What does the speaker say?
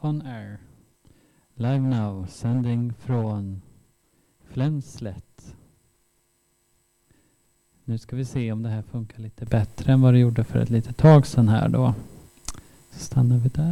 on air. Live now, sändning från Flenslet. Nu ska vi se om det här funkar lite bättre än vad det gjorde för ett litet tag sedan här då. Så stannar vi där.